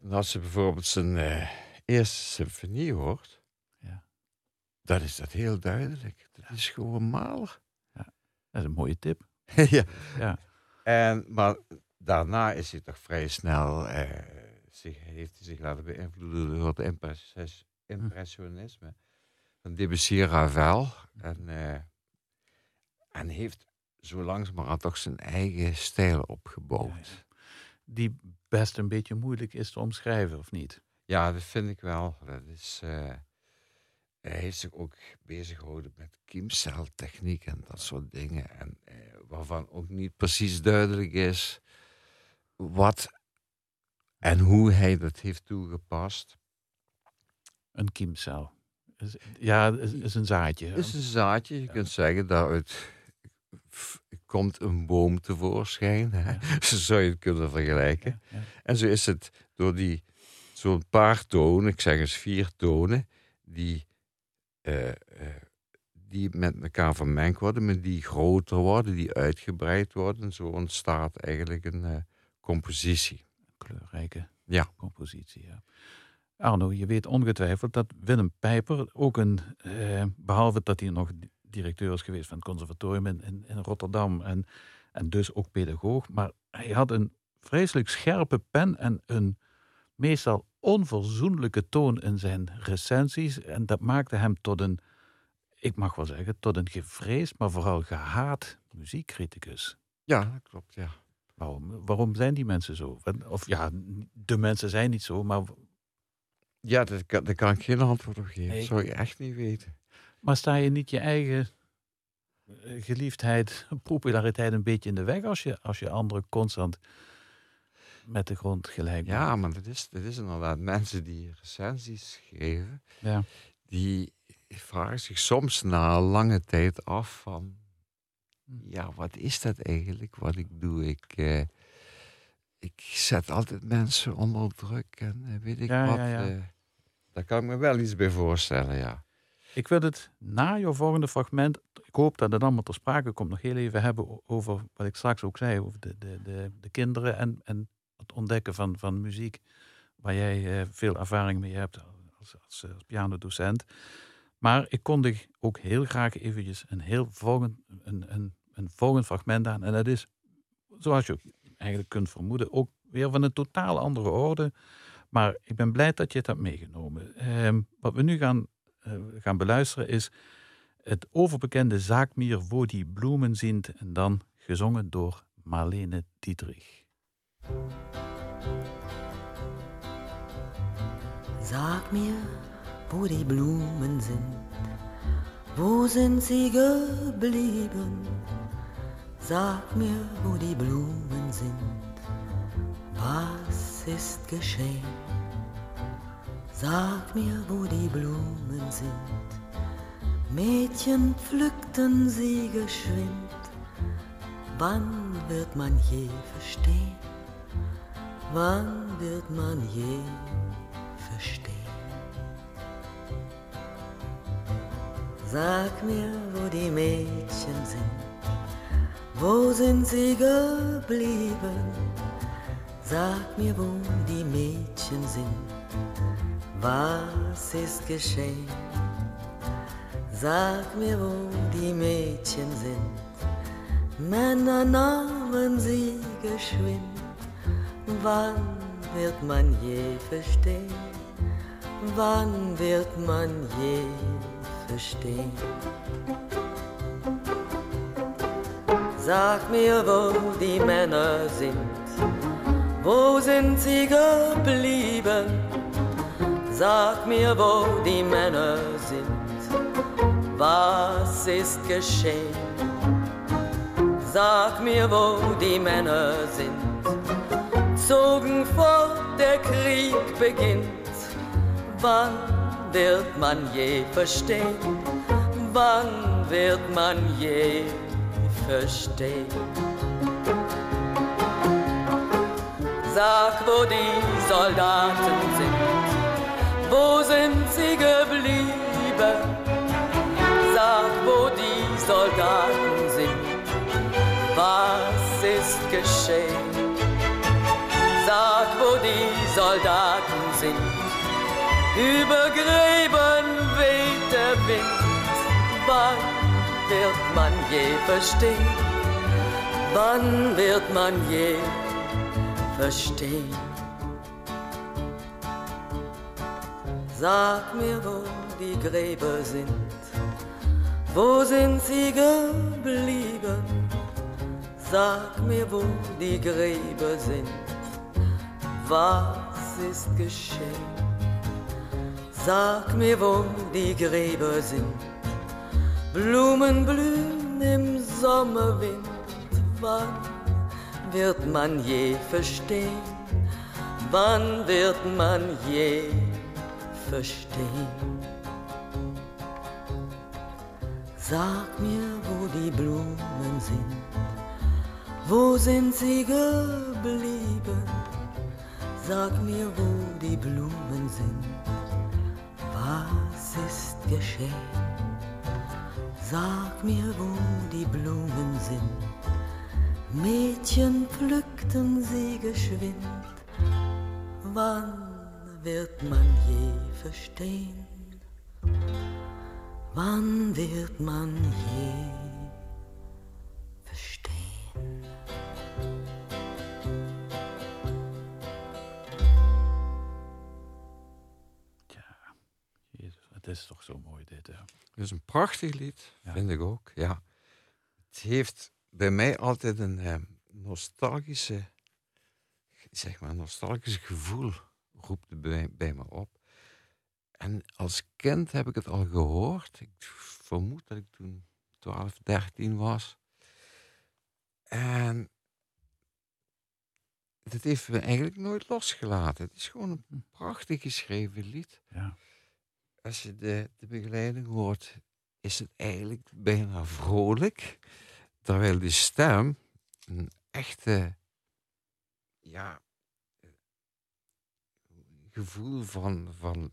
En als je bijvoorbeeld zijn eh, eerste symfonie hoort,
Ja.
dan is dat heel duidelijk. Dat is gewoon Mahler.
dat is een mooie tip.
ja.
Ja.
En, maar daarna is hij toch vrij snel, eh, zich, heeft hij zich laten beïnvloeden door het impressis- impressionisme van Debussy Ravel. En, eh, en heeft zo langzamerhand toch zijn eigen stijl opgebouwd.
Die best een beetje moeilijk is te omschrijven, of niet?
Ja, dat vind ik wel. Dat is, eh, hij heeft zich ook bezig gehouden met kiemceltechniek en dat soort dingen. En eh, waarvan ook niet precies duidelijk is wat en hoe hij dat heeft toegepast.
Een kiemcel. Ja, is, is een zaadje.
Het is een zaadje, je kunt zeggen, daaruit f- komt een boom tevoorschijn. Hè? Zo zou je het kunnen vergelijken.
Ja.
En zo is het door die zo'n paar tonen, ik zeg eens vier tonen, die, eh, eh, die met elkaar vermengd worden, maar die groter worden, die uitgebreid worden. En zo ontstaat eigenlijk een eh, compositie.
Kleurrijke
Ja.
compositie. Ja. Arno, je weet ongetwijfeld dat Willem Pijper ook een, eh, behalve dat hij nog di- directeur is geweest van het conservatorium in, in, in Rotterdam en, en dus ook pedagoog, maar hij had een vreselijk scherpe pen en een meestal onverzoenlijke toon in zijn recensies. En dat maakte hem tot een, ik mag wel zeggen, tot een gevreesd, maar vooral gehaat muziekcriticus.
Ja, dat klopt, ja.
Waarom, waarom zijn die mensen zo? Of ja, de mensen zijn niet zo, maar,
Ja, daar kan, daar kan ik geen antwoord op geven. Dat zou ik echt niet weten.
maar sta je niet je eigen eh, geliefdheid, populariteit een beetje in de weg als je, als je anderen constant met de grond gelijk
Ja,
maakt?
maar dat is, dat is inderdaad mensen die recensies geven.
Ja.
die vragen zich soms na lange tijd af van...
Hm.
Ja, wat is dat eigenlijk wat ik doe? Ik, eh, ik zet altijd mensen onder druk en eh, weet ik
Ja,
wat.
ja, ja.
Eh, daar kan ik me wel iets bij voorstellen, ja.
Ik wil het na jouw volgende fragment, ik hoop dat het allemaal ter sprake komt, nog heel even hebben over wat ik straks ook zei, over de, de, de, de kinderen en, en het ontdekken van, van muziek waar jij eh, veel ervaring mee hebt als, als, als pianodocent. Maar ik kondig ook heel graag eventjes een heel volgend, een, een, een volgend fragment aan. En dat is, zoals je eigenlijk kunt vermoeden, ook weer van een totaal andere orde. Maar ik ben blij dat je het hebt meegenomen. Ehm, wat we nu gaan, eh, gaan beluisteren is het overbekende Zaakmier Wo die bloemen zint. En dan gezongen door Marlene Dietrich.
Sag mir, wo die Blumen sind, wo sind sie geblieben? Sag mir, wo die Blumen sind, was ist geschehen? Sag mir, wo die Blumen sind. Mädchen pflückten sie geschwind. Wann wird man je verstehen? Wann wird man je verstehen? Sag mir, wo die Mädchen sind. Wo sind sie geblieben? Sag mir, wo die Mädchen sind. Was ist geschehen? Sag mir, wo die Mädchen sind. Männer nahmen sie geschwind. Wann wird man je verstehen? Wann wird man je verstehen? Sag mir, wo die Männer sind. Wo sind sie geblieben? Sag mir, wo die Männer sind. Was ist geschehen? Sag mir, wo die Männer sind. Zogen fort, der Krieg beginnt. Wann wird man je verstehen? Wann wird man je verstehen? Sag, wo die Soldaten sind. Wo sind sie geblieben? Sag, wo die Soldaten sind. Was ist geschehen? Sag, wo die Soldaten sind. Über Gräben weht der Wind. Wann wird man je verstehen? Wann wird man je verstehen? Sag mir, wo die Gräber sind. Wo sind sie geblieben? Sag mir, wo die Gräber sind. Was ist geschehen? Sag mir, wo die Gräber sind. Blumen blühen im Sommerwind. Wann wird man je verstehen? Wann wird man je verstehen? Sag mir, wo die Blumen sind. Wo sind sie geblieben? Sag mir, wo die Blumen sind. Was ist geschehen? Sag mir, wo die Blumen sind. Mädchen pflückten sie geschwind. Wann wird man je verstehen? Wann wird man je verstehen?
Ja, Jezus, het is toch zo mooi dit. Hè?
Het is een prachtig lied,
Ja.
vind ik ook. Ja. Het heeft bij mij altijd een eh, nostalgische, zeg maar, nostalgisch gevoel roept bij, bij me op. En als kind heb ik het al gehoord. Ik vermoed dat ik toen 12, 13 was. En het heeft me eigenlijk nooit losgelaten. Het is gewoon een prachtig geschreven lied
Ja.
als je de, de begeleiding hoort, is het eigenlijk bijna vrolijk. Terwijl de stem een echte ja, gevoel van, van,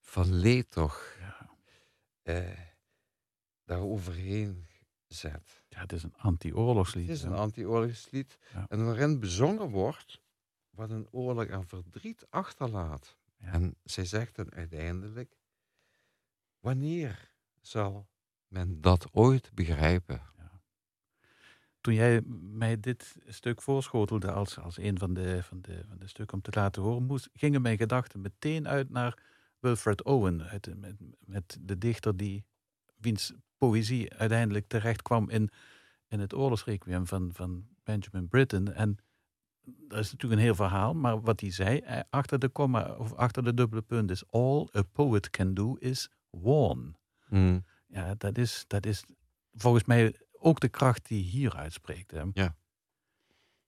van leed toch
Ja.
eh, daar overheen zet.
ja, het is een anti-oorlogslied.
Het is
hè.
een anti-oorlogslied
Ja.
en waarin bezongen wordt wat een oorlog aan verdriet achterlaat.
Ja.
En zij zegt dan uiteindelijk, wanneer zal men dat ooit begrijpen?
Toen jij mij dit stuk voorschotelde als, als een van de, van, de, van de stukken om te laten horen, moest, gingen mijn gedachten meteen uit naar Wilfred Owen, uit, met, met de dichter die, wiens poëzie uiteindelijk terecht kwam in, in het oorlogsrequiem van, van Benjamin Britten. En dat is natuurlijk een heel verhaal, maar wat hij zei, eh, achter de komma of achter de dubbele punt is, all a poet can do is warn.
Hmm.
Ja, dat is, dat is volgens mij ook de kracht die hier uitspreekt. Hè?
Ja.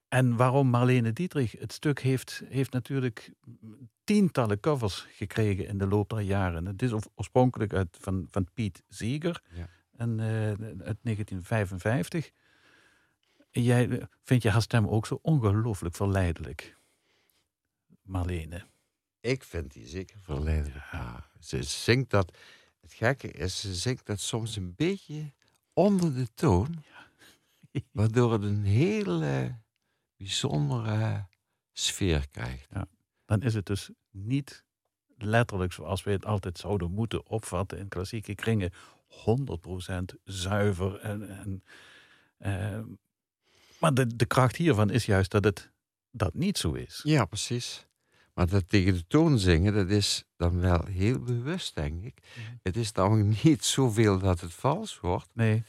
En waarom Marlene Dietrich het stuk heeft, heeft natuurlijk tientallen covers gekregen in de loop der jaren. Het is oorspronkelijk uit, van, van Piet Seeger
Ja.
en, eh, uit 1955. En Jij eh, vindt je haar stem ook zo ongelooflijk verleidelijk, Marlene.
Ik vind die zeker verleidelijk. Ja. Ze zingt dat, het gekke is, ze zingt dat soms een beetje onder de toon, waardoor het een hele bijzondere sfeer krijgt.
dan is het dus niet letterlijk zoals we het altijd zouden moeten opvatten in klassieke kringen, 100% zuiver. En, en, eh, maar de, de kracht hiervan is juist dat het dat niet zo is.
Ja, precies. Maar dat tegen de toon zingen, dat is dan wel heel bewust, denk ik.
Mhm.
Het is namelijk niet zoveel dat het vals wordt,
Nee,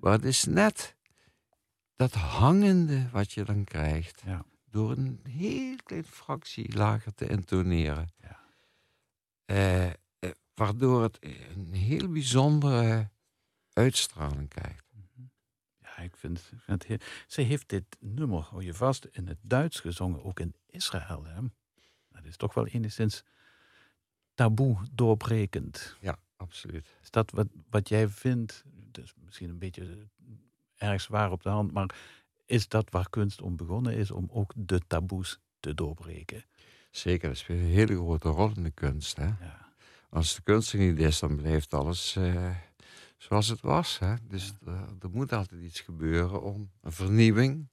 maar het is net dat hangende wat je dan krijgt.
Ja.
Door een heel klein fractie lager te intoneren.
Ja.
Eh, eh, waardoor het een heel bijzondere uitstraling krijgt.
ja, ik vind, ik vind het heel... Ze heeft dit nummer, hou je vast, in het Duits gezongen, ook in Israël. Hè? Is toch wel enigszins taboe doorbrekend.
Ja, absoluut.
Is dat wat, wat jij vindt, dus misschien een beetje erg zwaar op de hand, maar is dat waar kunst om begonnen is, om ook de taboes te doorbreken?
Zeker, dat speelt een hele grote rol in de kunst. Hè?
Ja,
Als de kunst er niet is, dan blijft alles eh, zoals het was. Hè? Dus er, er moet altijd iets gebeuren om een vernieuwing,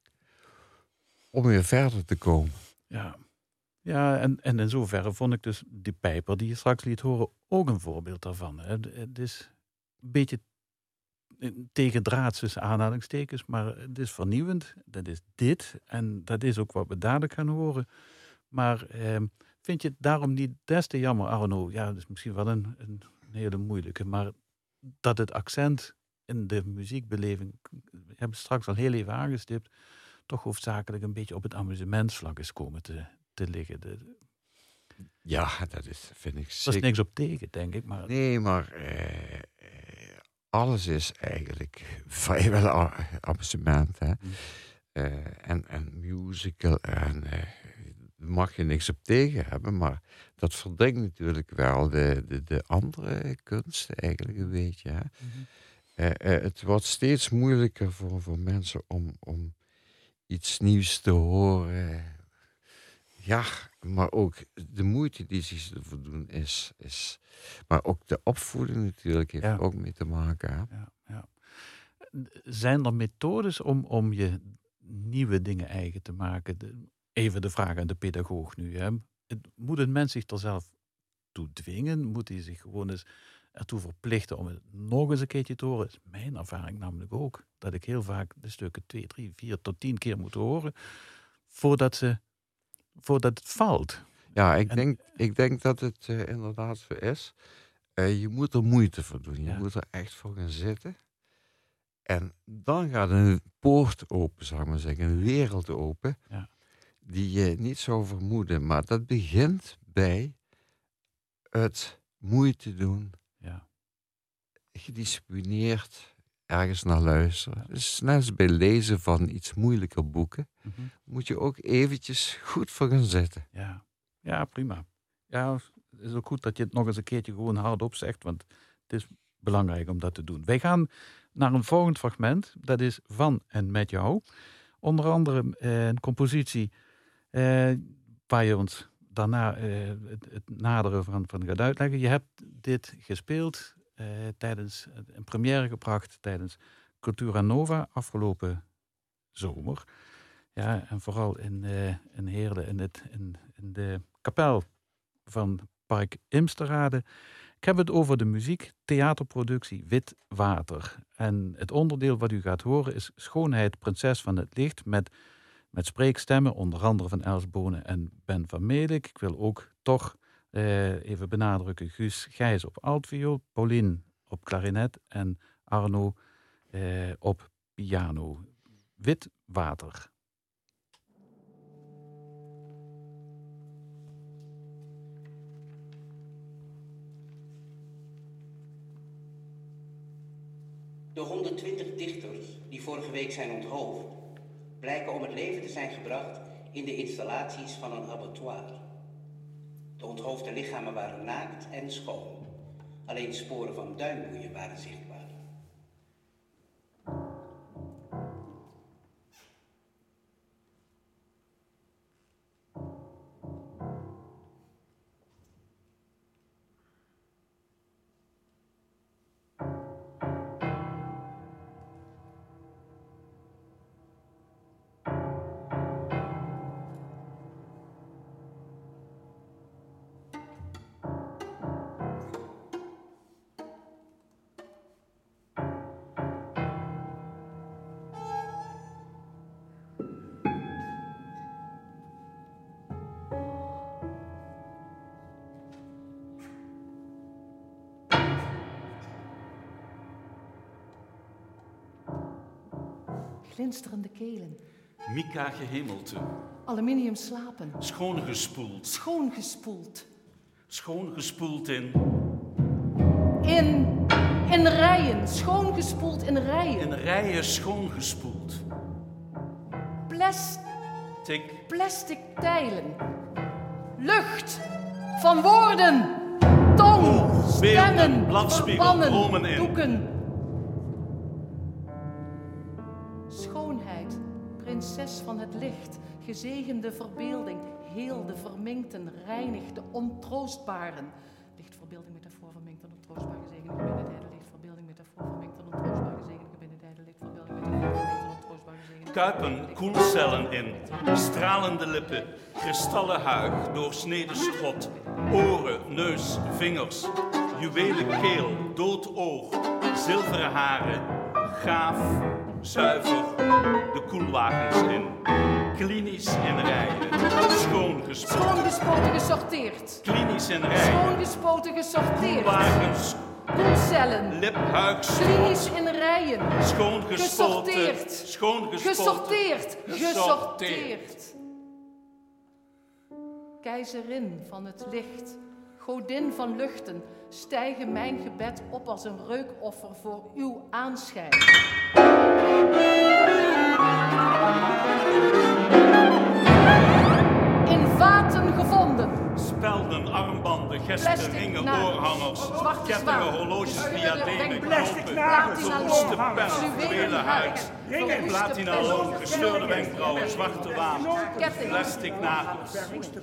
om weer verder te komen.
ja. Ja en, en in zoverre vond ik dus die pijper die je straks liet horen ook een voorbeeld daarvan. Het- Het is een beetje tegen draad tussen aanhalingstekens, maar het is vernieuwend. Dat is dit en dat is ook wat we dadelijk gaan horen. Maar ehm, vind je het daarom niet des te jammer, Arno? Ja, dat is misschien wel een, een hele moeilijke, maar dat het accent in de muziekbeleving, we straks al heel even aangestipt, toch hoofdzakelijk een beetje op het amusementsvlak is komen te, te liggen. De- Er
Ja, dat is, vind ik
is
zeker.
niks op tegen, denk ik, maar
Nee, maar eh, eh, alles is eigenlijk vrijwel amusement. Hè?
Mm.
Eh, en, en musical, en, eh, daar mag je niks op tegen hebben, maar dat verdringt natuurlijk wel de, de, de andere kunsten eigenlijk een beetje. Hè? Eh, eh, het wordt steeds moeilijker voor, voor mensen om, om iets nieuws te horen. Ja, maar ook de moeite die ze ervoor doen is, is. Maar ook de opvoeding natuurlijk heeft
Ja.
ook mee te maken. Hè?
ja, ja. Zijn er methodes om, om je nieuwe dingen eigen te maken? De- even de vraag aan de pedagoog nu. Hè. Moet een mens zich er zelf toe dwingen? Moet hij zich gewoon eens ertoe verplichten om het nog eens een keertje te horen? Dat is mijn ervaring namelijk ook. Dat ik heel vaak de stukken twee, drie, vier tot tien keer moet horen voordat, ze, voordat het valt.
Ja, ik,
En-
denk, ik denk dat het eh, inderdaad zo is. Eh, je moet er moeite voor doen. Je
Ja.
moet er echt voor gaan zitten. En dan gaat een poort open, zou ik maar zeggen. Een wereld open.
Ja.
Die je niet zou vermoeden. Maar dat begint bij het moeite doen.
Ja.
Gedisciplineerd ergens naar luisteren. Dus net als bij lezen van iets moeilijker boeken.
Mhm.
Moet je ook eventjes goed voor gaan zitten.
Ja, ja prima. Ja, het is ook goed dat je het nog eens een keertje gewoon hardop zegt, want het is belangrijk om dat te doen. Wij gaan naar een volgend fragment, dat is van en met jou. Onder andere eh, een compositie eh, waar je ons daarna eh, het, het nadere van, van gaat uitleggen. Je hebt dit gespeeld tijdens, een première gebracht tijdens Cultura Nova afgelopen zomer. Ja, en vooral in, eh in Heerlen, in, het, in, in de kapel van Park Imsterade. Ik heb het over de muziek, theaterproductie Wit Water. En het onderdeel wat u gaat horen is Schoonheid, Prinses van het Licht. Met, met spreekstemmen, onder andere van Els Bonen en Ben van Melik. Ik wil ook toch eh, even benadrukken: Guus Gijs op altviool, Paulien op klarinet en Arno eh, op piano. Wit Water.
De 120 dichters die vorige week zijn onthoofd, blijken om het leven te zijn gebracht in de installaties van een abattoir. De onthoofde lichamen waren naakt en schoon. Alleen sporen van duimboeien waren zichtbaar.
Glinsterende kelen,
Mika gehemelte,
aluminium slapen,
schoongespoeld,
schoongespoeld.
schoongespoeld in,
In, in rijen, schoongespoeld in rijen.
in rijen schoongespoeld.
Plas,
Tik,
plastic tijlen. Lucht van woorden, tong, stemmen,
beelden, bladspiegel,
verbannen,
in.
doeken. Prinses van het licht, gezegende verbeelding, heel de verminkten, reinigt de ontroostbaren. Lichtverbeelding, metafoor, verminkt en ontroostbaar gezegende gebinnentijden, lichtverbeelding, metafoor, verminkt en ontroostbaar gezegende gebinnentijden, lichtverbeelding, metafoor, verminkt en ontroostbaar gezegende
kuipen, koelcellen in, stralende lippen, kristallen huig, doorsneden strot, oren, neus, vingers, juwelen keel, dood oog, zilveren haren, gaaf, zuiver, de koelwagens in, klinisch in rijen, schoongespoeld,
Schoongespoten gesorteerd.
klinisch in rijen,
Schoongespoten gesorteerd.
koelwagens,
Koelcellen.
liphuik,
Klinisch in rijen.
schoongespoten,
Gesorteerd.
schoongespoten,
Gesorteerd.
Gesorteerd.
Gesorteerd. Keizerin van het licht. Godin van luchten. Stijgen mijn gebed op als een reukoffer voor uw aanschijn. In vaten gevonden.
Spelden, armbanden, gespen,
Plastic
ringen, oorhangers,
Zwarte
kettingen, horloges, diademen,
Plastic
knopen,
Platina
verroeste
loon.
pen,
Fluwelen
huid, platina loon, gescheurde wenkbrauwen, zwarte waan,
Ketting.
plastic nagels,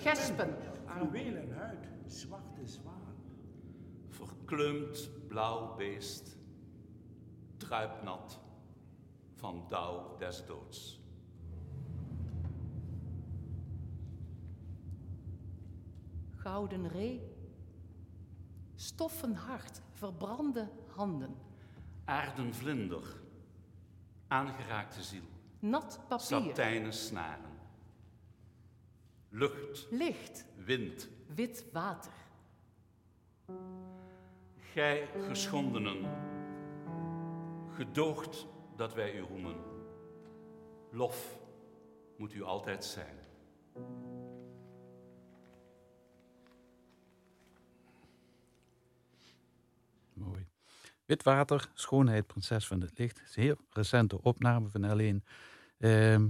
Gespen.
Fluwelen huid, zwarte zwaan.
verkleumd blauw beest, druipnat van dauw des doods.
Gouden ree. Stoffen hart. Verbrande handen.
Aardenvlinder, aangeraakte ziel,
Nat papier.
satijnen snaren, lucht,
Licht.
wind,
Wit water.
Gij geschondenen, gedoogt dat wij u roemen. Lof moet u altijd zijn.
Mooi. Witwater, Schoonheid, Prinses van het Licht. Zeer recente opname van alleen. Ehm,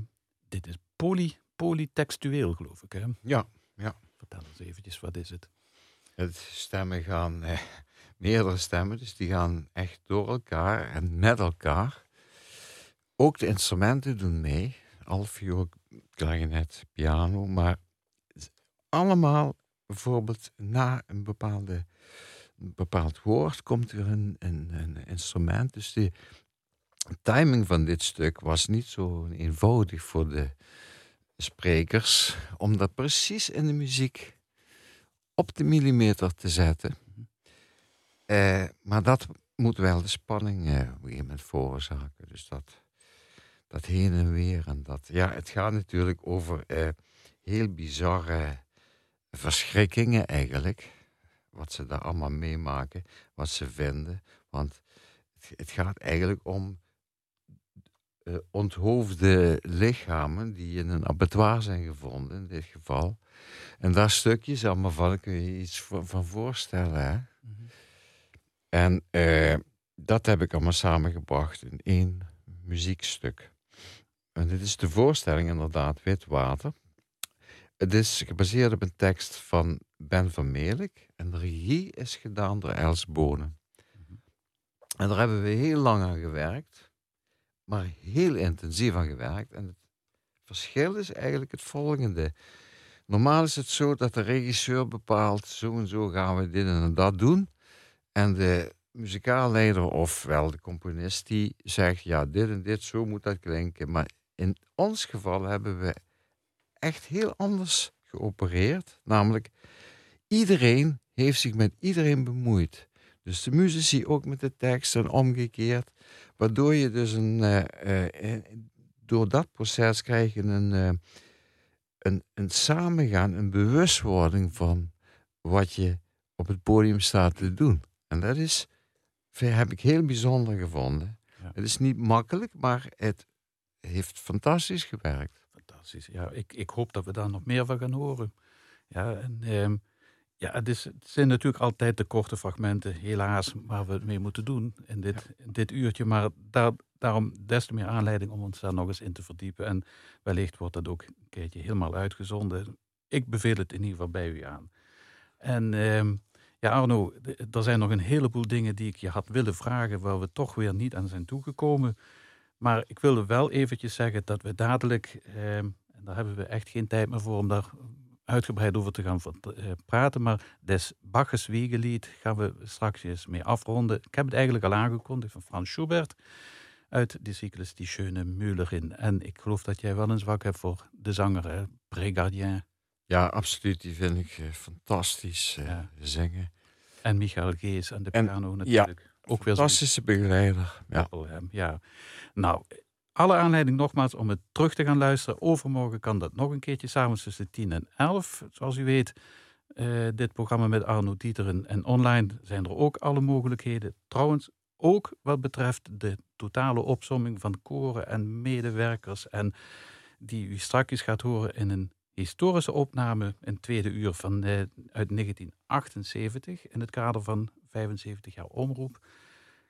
dit is poly, polytextueel, geloof ik. Hè?
Ja, ja.
Vertel eens eventjes, wat is het?
Het stemmen gaan, eh, meerdere stemmen, dus die gaan echt door elkaar en met elkaar. Ook de instrumenten doen mee. Alfio, klarinet, piano, maar allemaal bijvoorbeeld na een, bepaalde, bepaald woord komt er een, een, instrument. Dus de timing van dit stuk was niet zo eenvoudig voor de, sprekers om dat precies in de muziek op de millimeter te zetten. Eh, maar dat moet wel de spanning eh, op een veroorzaken. Dus dat, dat heen en weer. En dat, ja, het gaat natuurlijk over eh, heel bizarre verschrikkingen eigenlijk. Wat ze daar allemaal meemaken, wat ze vinden. Want het, het gaat eigenlijk om eh, onthoofde lichamen die in een abattoir zijn gevonden, in dit geval. En daar stukjes allemaal van kun je iets van, van voorstellen. Hè? En eh, dat heb ik allemaal samengebracht in één muziekstuk. En dit is de voorstelling inderdaad, Wit Water. Het is gebaseerd op een tekst van Ben van Meelik. En de regie is gedaan door Els Bonen. En daar hebben we heel lang aan gewerkt. Maar heel intensief aan gewerkt. En het verschil is eigenlijk het volgende. Normaal is het zo dat de regisseur bepaalt... zo en zo gaan we dit en dat doen. En de muzikaalleider ofwel de componist die zegt... ja, dit en dit, zo moet dat klinken. Maar in ons geval hebben we echt heel anders geopereerd. Namelijk, iedereen heeft zich met iedereen bemoeid. Dus de muzici ook met de tekst en omgekeerd. Waardoor je dus een... eh, eh, door dat proces krijg je een, eh, een, een samengaan, een bewustwording van wat je op het podium staat te doen. En dat is, heb ik heel bijzonder gevonden.
Ja.
Het is niet makkelijk, maar het heeft fantastisch gewerkt.
Fantastisch. Ja, ik, ik hoop dat we daar nog meer van gaan horen. Ja, en, ehm, ja het, is, het zijn natuurlijk altijd de korte fragmenten, helaas, waar we het mee moeten doen in dit, in dit uurtje. Maar daar, daarom des te meer aanleiding om ons daar nog eens in te verdiepen. En wellicht wordt dat ook een keertje helemaal uitgezonden. Ik beveel het in ieder geval bij u aan. En ehm, ja, Arno, er zijn nog een heleboel dingen die ik je had willen vragen, waar we toch weer niet aan zijn toegekomen. Maar ik wilde wel eventjes zeggen dat we dadelijk, ehm, en daar hebben we echt geen tijd meer voor om daar uitgebreid over te gaan eh, praten, maar des Baches Wiegelied gaan we straks eens mee afronden. Ik heb het eigenlijk al aangekondigd van Frans Schubert uit de cyclus Die Schöne Müllerin. En ik geloof dat jij wel een zwak hebt voor de zanger, hè? Brégardien
Ja, absoluut. Die vind ik eh, fantastisch eh,
Ja.
zingen.
en Michael Gees aan de
En-
piano natuurlijk. Ook weer
Fantastische begeleider. Ja.
Ja. Nou, alle aanleiding nogmaals om het terug te gaan luisteren. Overmorgen kan dat nog een keertje, s'avonds tussen 10 en 11. Zoals u weet, eh, dit programma met Arno Dieteren. En online zijn er ook alle mogelijkheden. Trouwens, ook wat betreft de totale opsomming van koren en medewerkers. En die u straks gaat horen in een historische opname, een tweede uur van, eh, uit 1978. In het kader van 75 jaar omroep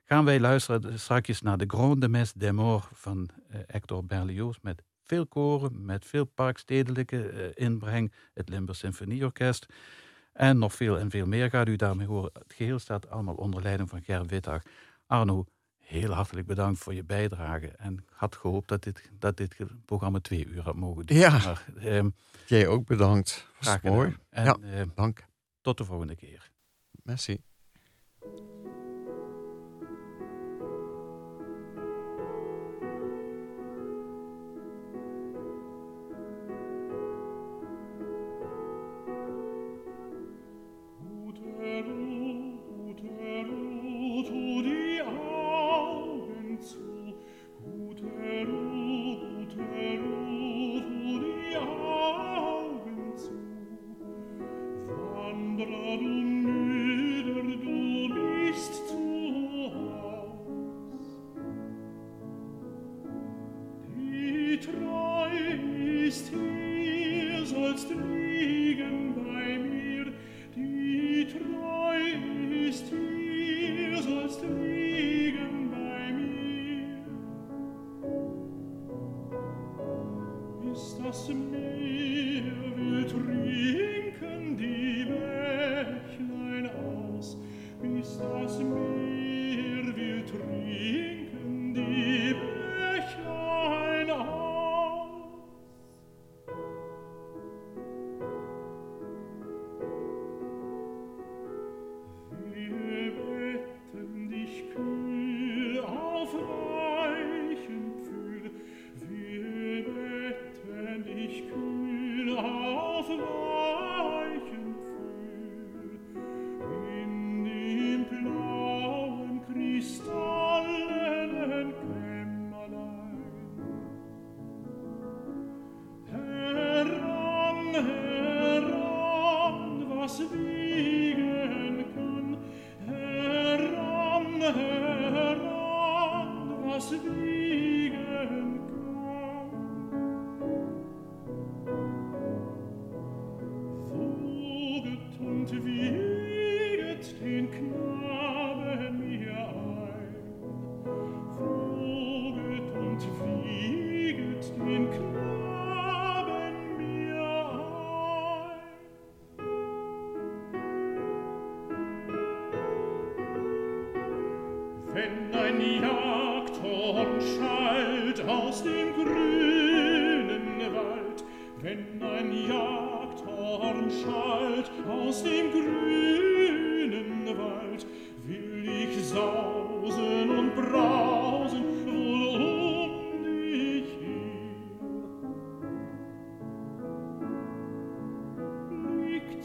gaan wij luisteren straks naar de Grande Messe des Morts van eh, Hector Berlioz. Met veel koren, met veel parkstedelijke eh, inbreng. Het Limburg Symfonieorkest. En nog veel en veel meer gaat u daarmee horen. Het geheel staat allemaal onder leiding van Ger Wittag. Arno, heel hartelijk bedankt voor je bijdrage. En ik had gehoopt dat dit, dat dit programma twee uur had mogen duren.
Ja.
Maar, ehm,
Jij ook bedankt.
Graag
mooi.
En
Ja.
ehm,
Dank.
tot de volgende keer.
Merci.
ist das Meer.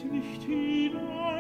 Nicht hinein